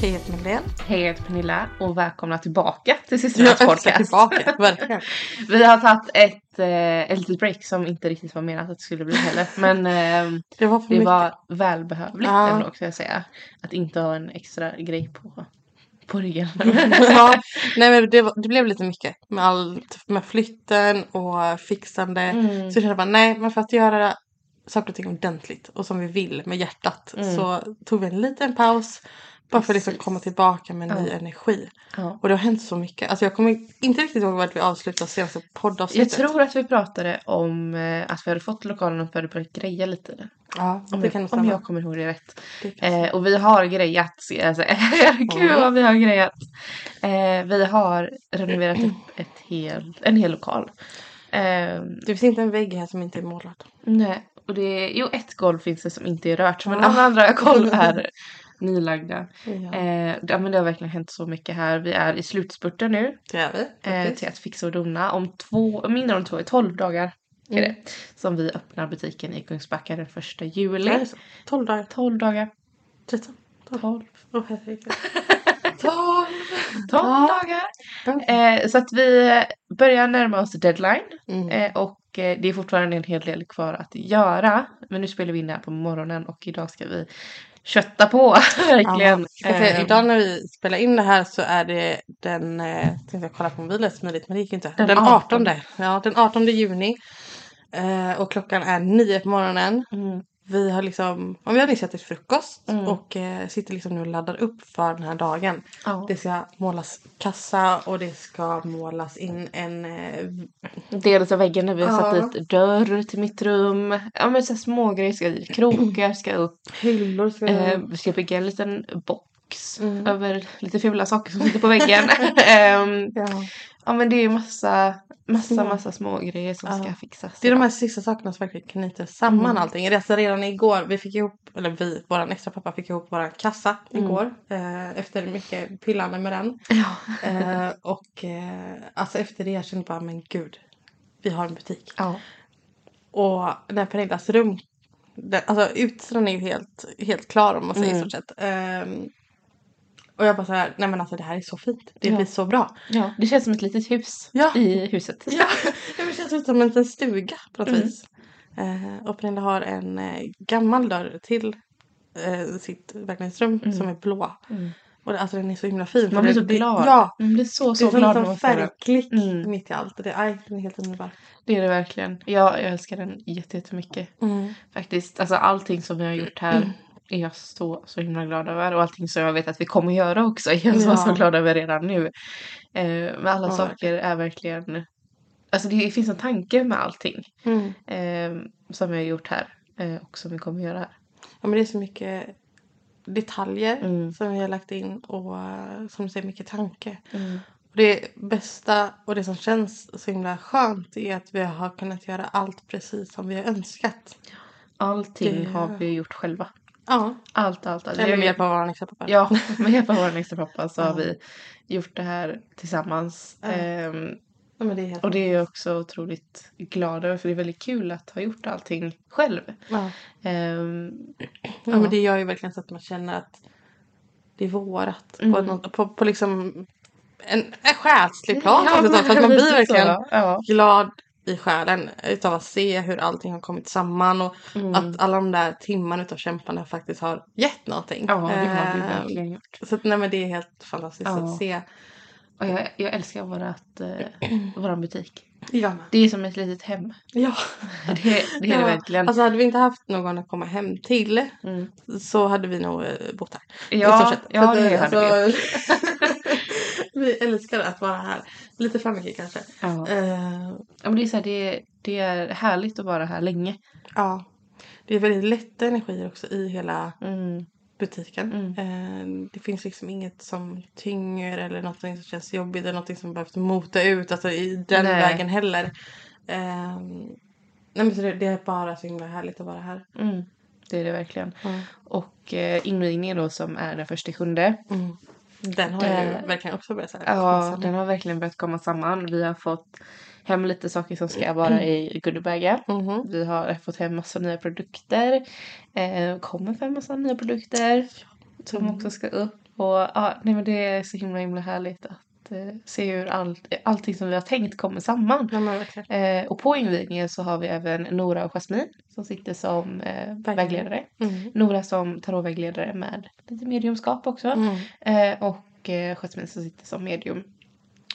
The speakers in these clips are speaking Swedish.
Hej, jag heter Madeleine. Hej, jag heter Pernilla och välkomna tillbaka till systrarnas är podcast. tillbaka, verkligen. Vi har tagit ett, eh, ett litet break som inte riktigt var menat att det skulle bli heller. Men eh, Det var för det mycket. var välbehövligt Ja. ändå ska jag säga. Att inte ha en extra grej på, på ryggen. ja, nej men det, var, det blev lite mycket med allt med flytten och fixande. Mm. Så jag kände bara nej, men för att göra saker och ting ordentligt och som vi vill med hjärtat Mm. så tog vi en liten paus. Bara för att liksom komma tillbaka med ny Ja. energi. Ja. Och det har hänt så mycket. Alltså jag kommer inte riktigt ihåg vart vi avslutade senaste Jag poddavsnittet. tror att vi pratade om eh, att vi hade fått lokalen och började börja greja lite. Ja, Om, det kan jag, om jag kommer ihåg det rätt. Det Eh, och vi har grejat. jag säga. Gud vad vi har grejat. Eh, vi har renoverat upp ett hel, en hel lokal. Eh, Det finns inte en vägg här som inte är målad. nej, och det är, jo ett golv finns det som inte är rört men alla andra golv är nylagda. Ja, Eh, men det har verkligen hänt så mycket här. Vi är i slutspurten nu det är vi. eh, till att fixa och dona. Om två, mindre om två, 12 dagar är Mm. det. Som vi öppnar butiken i Kungsbacka den första juli. 12 dagar. 12 dagar. 13. 12. Åh herregud. 12. 12 Ja. dagar. Eh, så att vi börjar närma oss deadline. Mm. Eh, och eh, det är fortfarande en hel del kvar att göra. Men nu spelar vi in det här på morgonen och idag ska vi kötta på verkligen. Ska säga, Eh, idag när vi spelar in det här så är det den, eh, tänkte jag kolla på mobilen smidigt men det gick inte. Den Den, 18. 18. Ja, den 18 juni. Eh, och klockan är nio på morgonen. mm, Vi har liksom, vi har nyss ätit frukost Mm. och eh, sitter liksom nu och laddar upp för den här dagen. ja. Det ska målas kassa och det ska målas in en eh, Delar av väggen där vi har Ja. satt dit dörr till mitt rum. Ja men så små grejer ska dit. Krokar ska upp. hyllor. Ska Eh, vi ska bygga en liten box Mm. över lite fula saker som sitter på väggen. Ehm, ja. ja men det är massa, massa, Små. massa små grejer som Ja. ska fixas. Det är de här sista sakerna som verkligen knyter samman Mm. allting. Alltså redan igår, vi fick ihop, eller vi, våran extra pappa fick ihop våran kassa Mm. igår. Eh, efter mycket pillande med den. Ja. Eh, och eh, alltså efter det jag kände bara, men gud. Vi har en butik. ja. Och när Pernillas rum, den, alltså utsidan är ju helt, helt klar om man säger Mm. sett. Ehm, och jag bara så här, nej men alltså det här är så fint. Det Ja. blir så bra. Ja, det känns som ett litet hus Ja. i huset. Ja, det känns som en liten stuga på något Mm. vis. Eh, och Pernilla har en eh, gammal dörr till eh, sitt verklighetsrum Mm. som är blå. Mm. Och det, alltså den är så himla fin. Man blir så Det- glad. Ja, Man blir så, det så är som glad en man sån får den. färgklick Mm. mitt i allt. Det, aj, den är helt underbar. Det är det verkligen. Ja, jag älskar den jätte- jättemycket. Mm. Faktiskt. Alltså allting som vi har gjort här är jag så, så himla glad över. Och allting som jag vet att vi kommer göra också är jag så, Ja. så glad över redan nu. Eh, men alla Ja, saker är verkligen... Alltså det finns en tanke med allting Mm. eh, som vi har gjort här. Eh, och som vi kommer göra här. Ja, men det är så mycket detaljer Mm. som vi har lagt in och eh, som du säger mycket tanke. Mm. Och det bästa och det som känns så himla skönt är att vi har kunnat göra allt precis som vi har önskat. Allting Det- har vi gjort själva. Ja, Allt, allt, allt. eller med hjälp av vår extra pappa. Ja, med hjälp av vår extra pappa så har Ja. vi gjort det här tillsammans. Ja. Ehm, Ja, det och det är jag också otroligt glad över för det är väldigt kul att ha gjort allting själv. ja. Ehm, Ja, men det gör ju verkligen så att man känner att det är vårat. På, Mm. något, på, på liksom en, en själslig plan. Ja, Ja, för att man blir verkligen Ja. glad i själen utav att se hur allting har kommit samman och Mm. att alla de där timmarna utav kämpande faktiskt har gett någonting. ja, det har vi Eh, verkligen gjort. Så nej, men det är helt fantastiskt Ja. att se. Och jag, jag älskar vårat, eh, våran butik. Ja. men- Det är som ett litet hem. ja. Det, det är det verkligen. Alltså hade vi inte haft någon att komma hem till Mm. så hade vi nog eh, bott här. Ja, ja att, det eh, hade vi. vi älskar att vara här. Lite för mycket kanske. Ja. Ja, men det, är så här, det, det är härligt att vara här länge. ja. Det är väldigt lätta energier också i hela Mm. Butiken. Mm. Eh, det finns liksom inget som tynger eller något som känns jobbigt eller något som behövs mota ut. Alltså i den Nej. vägen heller. Eh, nej men så det, det är bara så himla härligt att vara här. Mm. Det är det verkligen. Ja. Och eh, invigningen då som är den första sjunde. Mm. Den har ju Eh, verkligen också börjat så här, Ja, samman. den har verkligen börjat komma samman. Vi har fått hem lite saker som ska vara i goodiebagar. Mhm. Vi har fått hem massa nya produkter. Eh, kommer fem massa nya produkter som Mm. också ska upp. Och ja, nej men det är så himla himla härligt att eh, se hur allt, allting som vi har tänkt kommer samman. Ja. Eh, och på invigningen så har vi även Nora och Jasmine som sitter som eh, vägledare. Mm. Nora som tarotvägledare med lite mediumskap också. Mm. Eh, och eh, Jasmine som sitter som medium.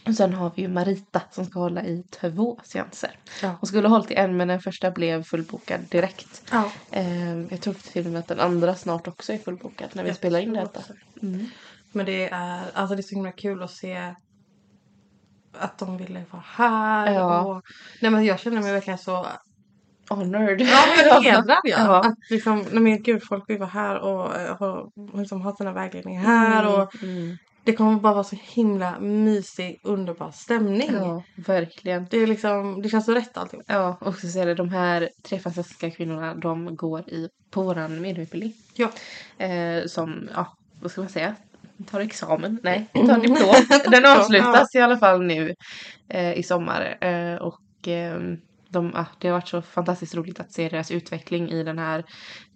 Och sen har vi ju Marita som ska hålla i två seanser. Ja. Hon skulle ha hållit i en men den första blev fullbokad direkt. Ja. Eh, jag tror till och med att den andra snart också är fullbokad när vi Jag spelar in detta. Mm. Men det är, alltså det är så himla kul att se att de ville vara här. Ja. Och, nej men jag känner mig verkligen så Honored. ja, men hedrad. Ja. Ja. Att liksom, nej men gud folk vill vara här och eh, ha, liksom, ha sina vägledningar här. Och Mm. Det kommer bara vara så himla mysig, underbar stämning. Ja, verkligen. Det, är liksom, det känns så rätt allting. Ja, och så ser det, de här tre fantastiska kvinnorna de går i, på våran mediumutbildning. Ja. Eh, som, ja, vad ska man säga? Tar examen? Nej, tar diplom. Den avslutas i alla fall nu eh, i sommar. Eh, och ehm, de, ah, det har varit så fantastiskt roligt att se deras utveckling i den här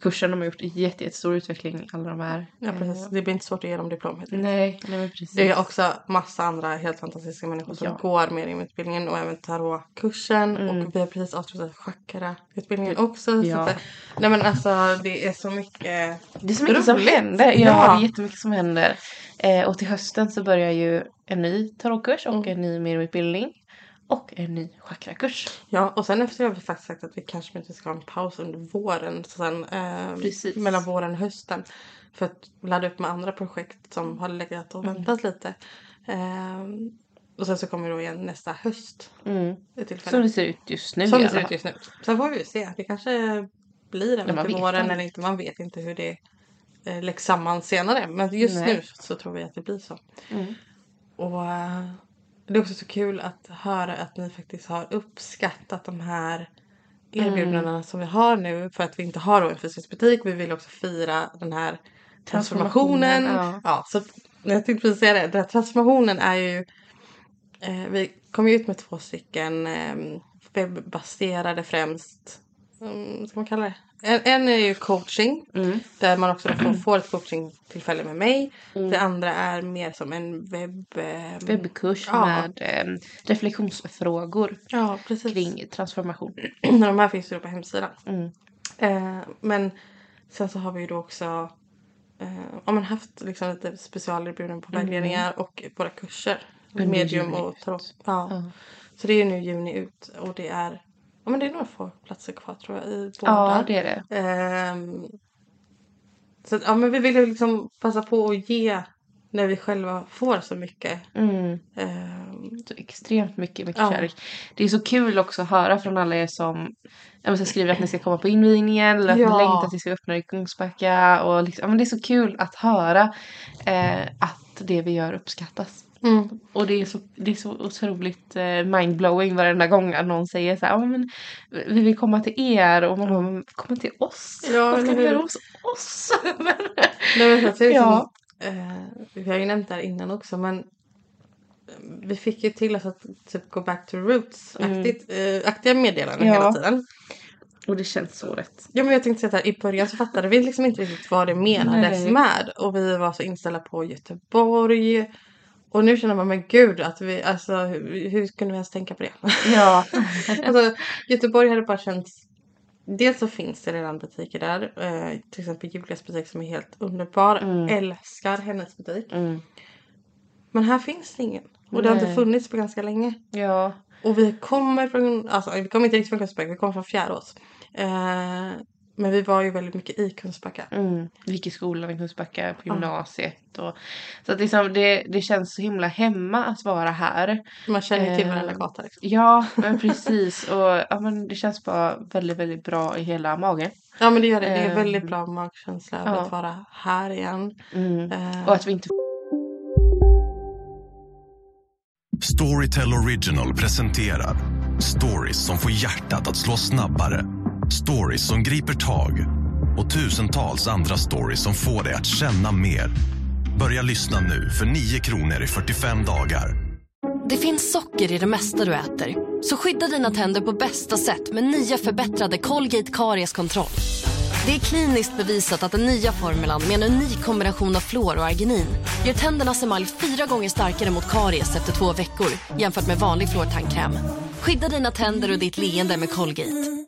kursen. De har gjort jätte, jättestor utveckling, alla de här. Ja, precis. Eh, Det blir inte svårt att ge dem diplom. nej, nej men precis. Det är också massa andra helt fantastiska människor som Ja. går mediumutbildningen och även tarotkursen. Mm. Och vi har precis avslutat chakra-utbildningen också. Så Ja. att, nej men alltså det är så mycket. Det är så mycket som Roligt. händer. Ja, Ja. det är jättemycket som händer. Eh, och till hösten så börjar ju en ny tarotkurs och Mm. en ny mediumutbildning. Och en ny chakrakurs. Ja och sen efter har vi faktiskt sagt att vi kanske inte ska ha en paus under våren. Så sen, eh, mellan våren och hösten. För att ladda upp med andra projekt som har legat och Mm. väntat lite. Eh, och sen så kommer det då igen nästa höst. Mm. Som det ser ut just nu Som det ser ut just nu. Sen får vi se. Det kanske blir man till våren aldrig. eller inte. Man vet inte hur det eh, läggs samman senare. Men just Nej. nu så tror vi att det blir så. Mm. Och eh, det är också så kul att höra att ni faktiskt har uppskattat de här erbjudandena Mm. som vi har nu. För att vi inte har en fysisk butik. Vi vill också fira den här transformationen. Transformationen, Ja. så att, jag tänkte precis säga det. Den här transformationen är ju Eh, vi kom ju ut med två stycken eh, webbaserade främst. Um, ska man kalla det? En, en är ju coaching. Mm. Där man också får, får ett coachingtillfälle med mig. Mm. Det andra är mer som en webb... Eh, Webbkurs Ja. med eh, reflektionsfrågor Ja, precis. kring transformation. De här finns ju på hemsidan. Mm. Eh, men sen så har vi ju då också eh, men haft liksom lite specialerbjudanden på Mm. vägledningar och våra kurser. Medium och tarot. Ja. Ja. Så det är ju nu juni ut och det är Ja men det är några få platser kvar tror jag i båda. ja, det är det. Ehm, så ja men vi vill ju liksom passa på att ge när vi själva får så mycket. Mm. Ehm, Så extremt mycket, mycket Ja. kärlek. Det är så kul också att höra från alla er som ja, men, så skriver att ni ska komma på invigningen eller att Ja. ni längtar att vi ska öppna i Kungsbacka. Och liksom, ja, men det är så kul att höra eh, att det vi gör uppskattas. Mm. Och det är så, det är så otroligt eh, mindblowing varenda gång att någon säger så här, men vi vill komma till er och man bara, "Men komma till oss? Ja, Vad ska ni göra hos oss? Men- Nej, men så Ja. eh, vi har ju nämnt det här innan också men vi fick ju till oss att typ go back to roots-aktigt, eh, aktiga meddelanden Ja. hela tiden. och det känns så rätt. Ja men jag tänkte säga att i början så fattade vi liksom inte riktigt vad det menades Nej. med. Och vi var så inställda på Göteborg. Och nu känner man men gud att vi, alltså hur, hur kunde vi ens tänka på det? Ja. alltså Göteborg hade bara känts Dels så finns det redan butiker där. Eh, till exempel Julias butik som är helt underbar. Mm. Älskar hennes butik. Mm. Men här finns det ingen. Och det har inte funnits på ganska länge. Ja. Och vi kommer från, alltså vi kommer inte riktigt från Kungsbacka, vi kommer från Fjärås. Eh, men vi var ju väldigt mycket i Kungsbacka. Mm. Vi gick i skolan i Kungsbacka på gymnasiet. Och, så att liksom det, det känns så himla hemma att vara här. Man känner till Eh, varenda gata liksom. Ja, men precis. Och ja, men det känns bara väldigt, väldigt bra i hela magen. Ja men det gör det. Det är ehm, väldigt bra magkänsla ja. att vara här igen. Mm. Eh, Och att vi inte Storytel Original presenterar stories som får hjärtat att slå snabbare. Stories som griper tag och tusentals andra stories som får dig att känna mer. Börja lyssna nu för 9 kronor i 45 dagar. Det finns socker i det mesta du äter. Så skydda dina tänder på bästa sätt med nya förbättrade Colgate Karies-kontroll. Det är kliniskt bevisat att den nya formulan med en unik kombination av fluor och arginin gör tändernas emalj fyra gånger starkare mot karies efter två veckor jämfört med vanlig fluortandkräm. Skydda dina tänder och ditt leende med Colgate.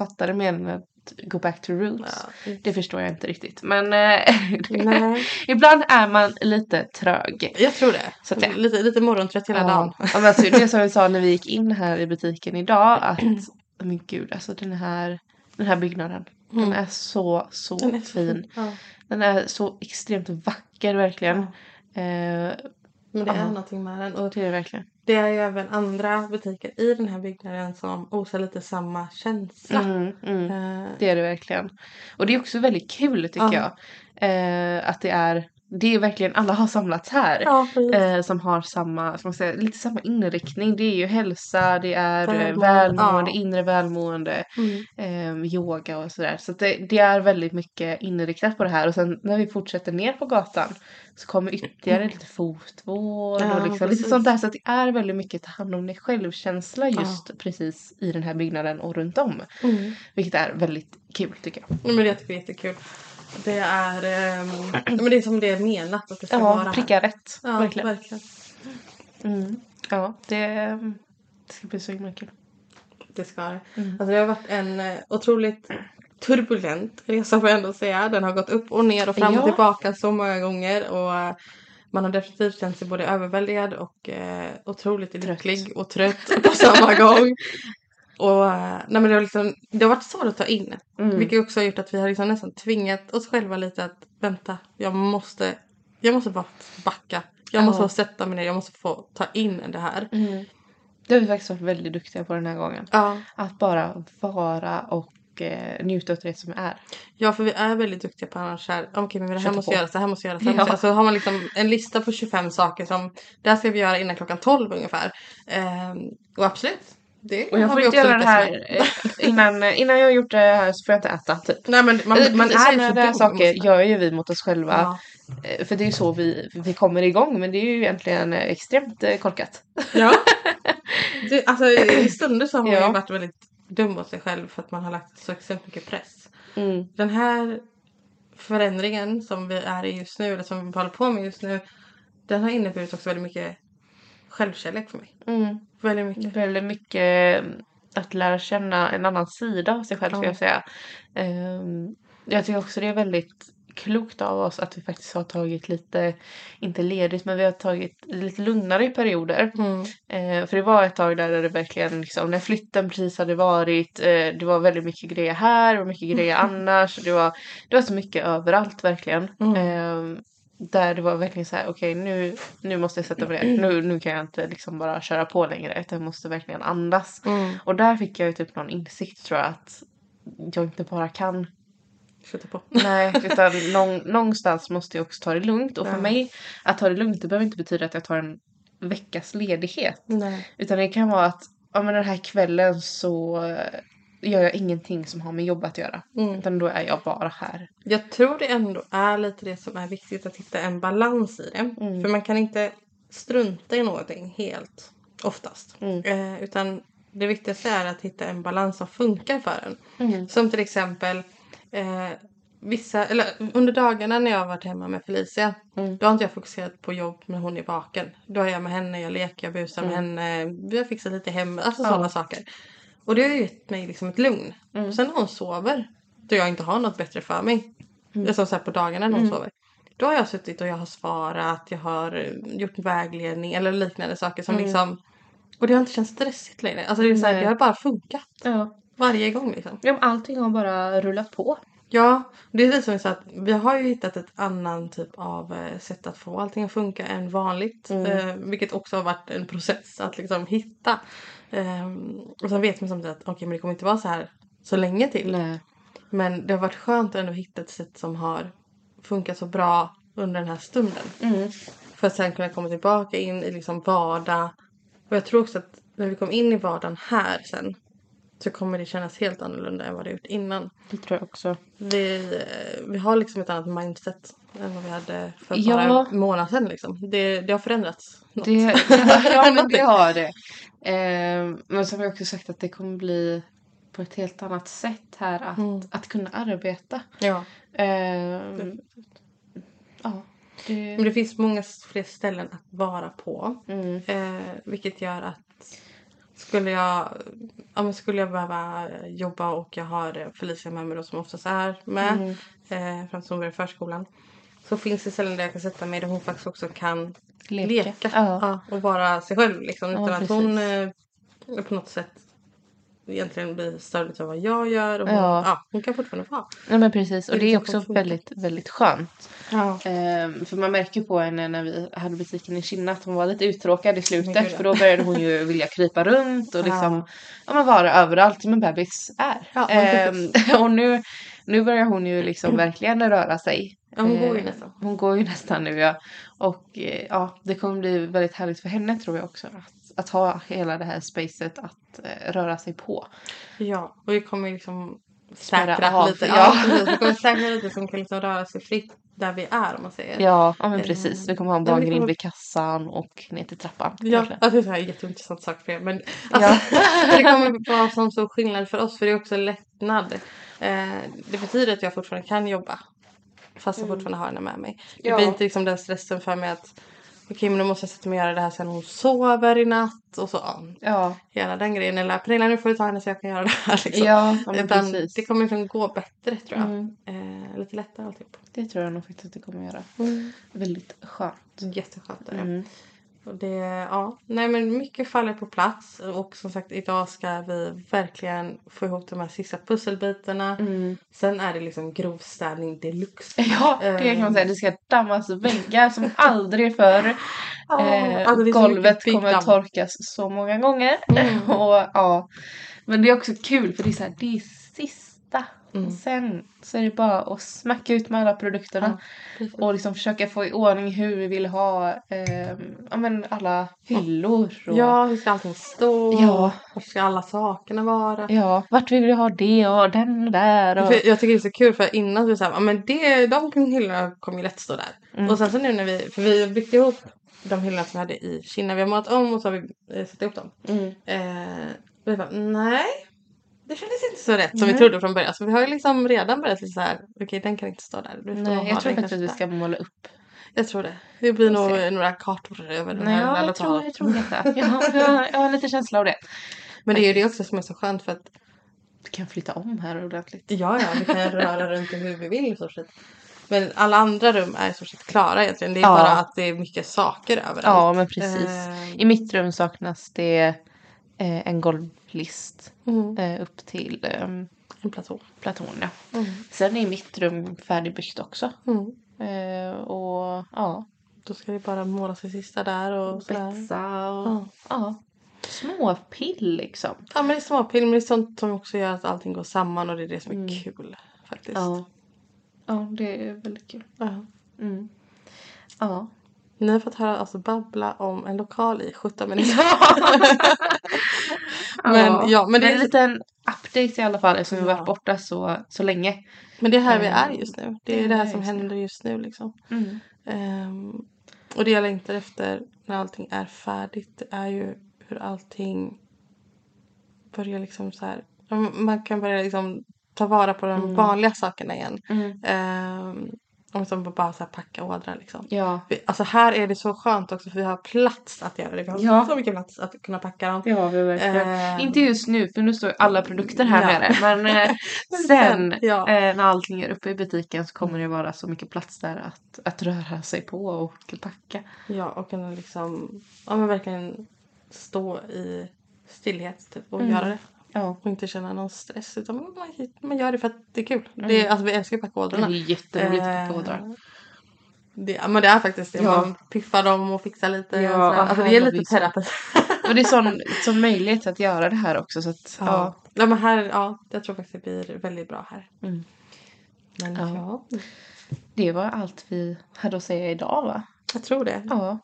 Fattade meningen att go back to roots. Ja. Det förstår jag inte riktigt. Men eh, ibland är man lite trög. Jag tror det. Så att det- lite, lite morgontrött hela dagen. Ja, men alltså, det som vi sa när vi gick in här i butiken idag att men gud alltså den här, den här byggnaden. Den är så så Mm. Den är fin. Ja. Den är så extremt vacker verkligen. Ja. Eh, Men det är Ja. någonting med den. Och det är verkligen. Det är ju även andra butiker i den här byggnaden som osar lite samma känsla. Mm, mm. Eh, Det är det verkligen. Och det är också väldigt kul tycker Ja. jag. Eh, att det är, det är verkligen, alla har samlats här. ja. Eh, som har samma, man säga, lite samma inriktning. Det är ju hälsa, det är eh, Välmående, välmående, ja. inre välmående, Mm. eh, yoga och sådär. Så att det, det är väldigt mycket inriktat på det här. Och sen när vi fortsätter ner på gatan så kommer ytterligare lite fotvård Ja, och liksom, lite sånt där. Så det är väldigt mycket ta hand om dig själv-känsla just precis i den här byggnaden och runt om. Mm. Vilket är väldigt kul tycker jag. Nej, Men det tycker jag är jättekul. Det är, ehm, men det är som det är menat att det ska Ja, vara pricka rätt. Ja, verkligen. verkligen. Mm. Ja, det, det ska bli så himla kul. Det ska det. Mm. Alltså det har varit en eh, otroligt turbulent resa får jag ändå säga. Den har gått upp och ner och fram Ja. och tillbaka så många gånger. Och eh, man har definitivt känt sig både överväldigad och eh, otroligt lycklig och trött på samma gång. Och eh, nej men det, har liksom, det har varit svårt att ta in. Mm. Vilket också har gjort att vi har liksom nästan tvingat oss själva lite att vänta, jag måste, jag måste bara backa. Jag Ja. måste få sätta mig ner, jag måste få ta in det här. Mm. Det har vi faktiskt varit väldigt duktiga på den här gången. Ja. Att bara vara och eh, njuta av det som är. Ja, för vi är väldigt duktiga på annars här. Okej, men det här måste på. göras, det här måste göras. Det här Ja. måste göras. Så har man liksom en lista på 25 saker som det här ska vi göra innan klockan 12 ungefär. Ehm, och absolut. Det Och jag får inte göra det här eh, innan, innan jag har gjort det här så får jag inte äta typ. Nej, men man, man är Sådana så där saker gör ju vi mot oss själva. Ja. Eh, För det är ju så vi, vi kommer igång men det är ju egentligen eh, extremt eh, korkat. ja. Det, alltså, I stunder så har man Ja. ju varit väldigt dum mot sig själv för att man har lagt så extremt mycket press. Mm. Den här förändringen som vi är i just nu, eller som vi håller på med just nu, den har inneburit också väldigt mycket självkärlek för mig. Mm. Väldigt mycket. Väldigt mycket eh, att lära känna en annan sida av sig själv skulle Ja. jag säga. Ehm, jag tycker också det är väldigt klokt av oss att vi faktiskt har tagit lite, inte ledigt, men vi har tagit lite lugnare perioder. Mm. Eh, för det var ett tag där det verkligen liksom, när flytten precis hade varit, eh, det var väldigt mycket grejer här och mycket grejer annars. Det var, det var så mycket överallt verkligen. Mm. Eh, där det var verkligen så här, okej nu, nu måste jag sätta mig ner. Nu, nu kan jag inte liksom bara köra på längre utan jag måste verkligen andas. Mm. Och där fick jag ju typ någon insikt tror jag att jag inte bara kan Skjuta på. Nej, utan någon, någonstans måste jag också ta det lugnt. Och för mig, att ta det lugnt, det behöver inte betyda att jag tar en veckas ledighet. Nej. Utan det kan vara att, ja men den här kvällen så gör jag ingenting som har med jobb att göra. Mm. Utan då är jag bara här. Jag tror det ändå är lite det som är viktigt att hitta en balans i det. Mm. För man kan inte strunta i någonting helt oftast. Mm. Eh, utan det viktigaste är att hitta en balans som funkar för en. Mm. Som till exempel eh, vissa, eller under dagarna när jag har varit hemma med Felicia. Mm. Då har inte jag fokuserat på jobb när hon är vaken. Då är jag med henne, jag leker, jag busar med henne. Vi har fixat lite hem, alltså Mm. Ja. sådana saker. Och det har gett mig liksom ett lugn. Mm. Och sen när hon sover, då jag inte har något bättre för mig. Mm. Sa så här på dagarna när hon Mm. sover. Då har jag suttit och jag har svarat, jag har eh, gjort vägledning eller liknande saker som Mm. liksom och det har inte känts stressigt längre. Alltså det, är så här, det har bara funkat Ja. varje gång liksom. ja allting har bara rullat på. Ja, det är lite som vi sa att vi har ju hittat ett annan typ av eh, sätt att få allting att funka än vanligt. Mm. Eh, vilket också har varit en process att liksom hitta. Ehm, och sen vet man samtidigt att okej men det kommer inte vara så här så länge till. Nej. Men det har varit skönt att ändå hitta ett sätt som har funkat så bra under den här stunden. Mm. För att sen kunna komma tillbaka in i liksom vardag. Och jag tror också att när vi kom in i vardagen här sen så kommer det kännas helt annorlunda än vad det gjort innan. Det tror jag också. Vi, eh, vi har liksom ett annat mindset än vad vi hade för Ja. bara en månad sedan. Liksom. Det, det har förändrats. något. Det, ja, men det har det. Eh, men som jag också sagt att det kommer bli på ett helt annat sätt här att, Mm. att kunna arbeta. Ja. Eh, ja, det, Men det finns många fler ställen att vara på. mm, Eh, vilket gör att skulle jag, ja, men skulle jag behöva jobba och jag har Felicia med mig då som oftast är med. Mm. Eh, fram till hon börjar förskolan. Så finns det ställen där jag kan sätta mig där hon faktiskt också kan Leka. leka. Ja. Och vara sig själv liksom. Utan att hon eh, på något sätt egentligen blir störd av vad jag gör. Och hon, Ja. ja. hon kan fortfarande vara. Nej men precis och Det är liksom också väldigt, väldigt skönt. Ja. Ehm, för man märker på henne när vi hade butiken i Kinna att hon var lite uttråkad i slutet ja. för då började hon ju vilja krypa runt och Ja. liksom ja, men vara överallt som en bebis är. Ja, Ehm, och nu, nu börjar hon ju liksom verkligen röra sig. Ja, hon går ju Ehm, nästan. Hon går ju nästan nu ja. Och eh, ja, det kommer bli väldigt härligt för henne tror jag också. Att, att ha hela det här spacet att eh, röra sig på. Ja, och vi kommer liksom Spärra säkra av, lite. ja. Ja. Vi kommer säkra lite så hon kan liksom röra sig fritt där vi är om man säger. Ja, ja men precis. Vi kommer ha en ja, barngrind kommer- vid kassan och ner till trappan. Ja, Verkligen. alltså det är en jätteintressant sak för er. Men alltså, det kommer vara som stor skillnad för oss för det är också lättnad. Eh, det betyder att jag fortfarande kan jobba. Fast jag fortfarande har henne med mig. Det Ja. blir inte liksom den stressen för mig att okej men då måste jag sätta mig och göra det här sen hon sover i natt och så. Ja, hela den grejen. Eller Pernilla nu får du ta henne så jag kan göra det här. Liksom. ja, ja Utan precis. det kommer liksom gå bättre tror jag. Mm. Eh, lite lättare alltihop. Det tror jag nog faktiskt att det kommer göra. Väldigt skönt. Jätteskönt är det. Mm. Och det, ja, nej men mycket faller på plats och som sagt idag ska vi verkligen få ihop de här sista pusselbitarna. Mm. Sen är det liksom grovstädning deluxe. Ja, det kan man säga. Det ska dammas väggar som aldrig förr. Ja, Eh, alltså golvet kommer byggdamm. torkas så många gånger. och, ja. Men det är också kul för det är så här, det är sista. Mm. Sen så är det bara att smacka ut med alla produkterna. och liksom försöka få i ordning hur vi vill ha eh, ja, men alla hyllor. Och, Ja, hur ska allting stå? Ja. Var ska alla sakerna vara? ja, vart vill vi ha det och den och där. Och, jag tycker det är så kul för innan så var det ja, men det, de hyllorna kommer ju lätt stå där. Mm. Och sen så nu när vi, för vi har byggt ihop de hyllorna som vi hade i Kina. Vi har målat om och så har vi eh, satt ihop dem. Mm. Eh, vi bara, nej. Det kändes inte så rätt som vi trodde från början. Så vi har ju liksom redan börjat lite så här, okej den kan inte stå där. Du får Nej, jag tror faktiskt att vi ska måla upp. Jag tror det. Det blir nog se. några kartor över den här ja, jag, tror, jag tror detta. Jag, har- jag, har- jag har lite känsla av det. Men det är ju det också som är så skönt för att Vi kan flytta om här ordentligt. Ja, ja, vi kan röra runt hur vi vill i stort sett. Men alla andra rum är i stort sett klara egentligen. Det är Ja. bara att det är mycket saker överallt. Ja, men precis. Eh, I mitt rum saknas det eh, en golvlist mm, eh, upp till eh, en platå. platån. Ja. Mm. Sen är mitt rum färdigbyggt också. Mm. Eh, och ja, Då ska det bara målas det sista där och betsa och Ja. ja. småpill liksom. Ja men det är småpill men det är sånt som också gör att allting går samman och det är det som är Mm. kul. Faktiskt. Ja. ja, det är väldigt kul. Ja. Mm. Ja. Ni har fått höra alltså babbla om en lokal i 17 minuter. Men, ja, men det är en liten update i alla fall eftersom vi varit borta så, så länge. Men det är här vi Mm. är just nu. Det är Det det är här som händer just nu liksom. Mm. Ehm, och det jag längtar efter när allting är färdigt är ju hur allting börjar liksom så här. Man kan börja liksom ta vara på de Mm. vanliga sakerna igen. Mm. Um, om som bara så packa ådrar liksom. Ja. Vi- Alltså här är det så skönt också för vi har plats att göra det. Vi har Ja. så mycket plats att kunna packa dem. Det har vi verkligen. Ehm, Inte just nu för nu står ju alla produkter här Ja. nere. Men eh, Men sen, ja. eh, när allting är uppe i butiken så kommer det vara så mycket plats där att, att röra sig på och packa. Ja och kunna liksom ja, men verkligen stå i stillhet typ, och Mm. göra det. Ja. Och inte känna någon stress. Utan man, man gör det för att det är kul. Det är, alltså vi älskar ju Det packådrarna. är jätteroligt med Eh, ådrar. Det, men det är faktiskt det. Ja. Man piffar dem och fixar lite. Ja, och sådär. alltså, det är lite terapi. Och det är sån, sån möjlighet att göra det här också. Så att, Ja. ja. Ja, men här, ja, jag tror faktiskt det blir väldigt bra här. Mm. Men Ja. ja. Det var allt vi hade att säga idag va? jag tror det. Ja.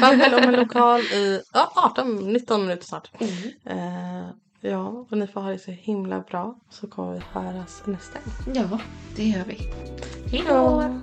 Babbel om en lokal i ja, 18-19 minuter snart. Mm. Eh, ja, och ni får ha det så himla bra. Så kommer vi höras nästa gång. Ja, det gör vi. Hej då!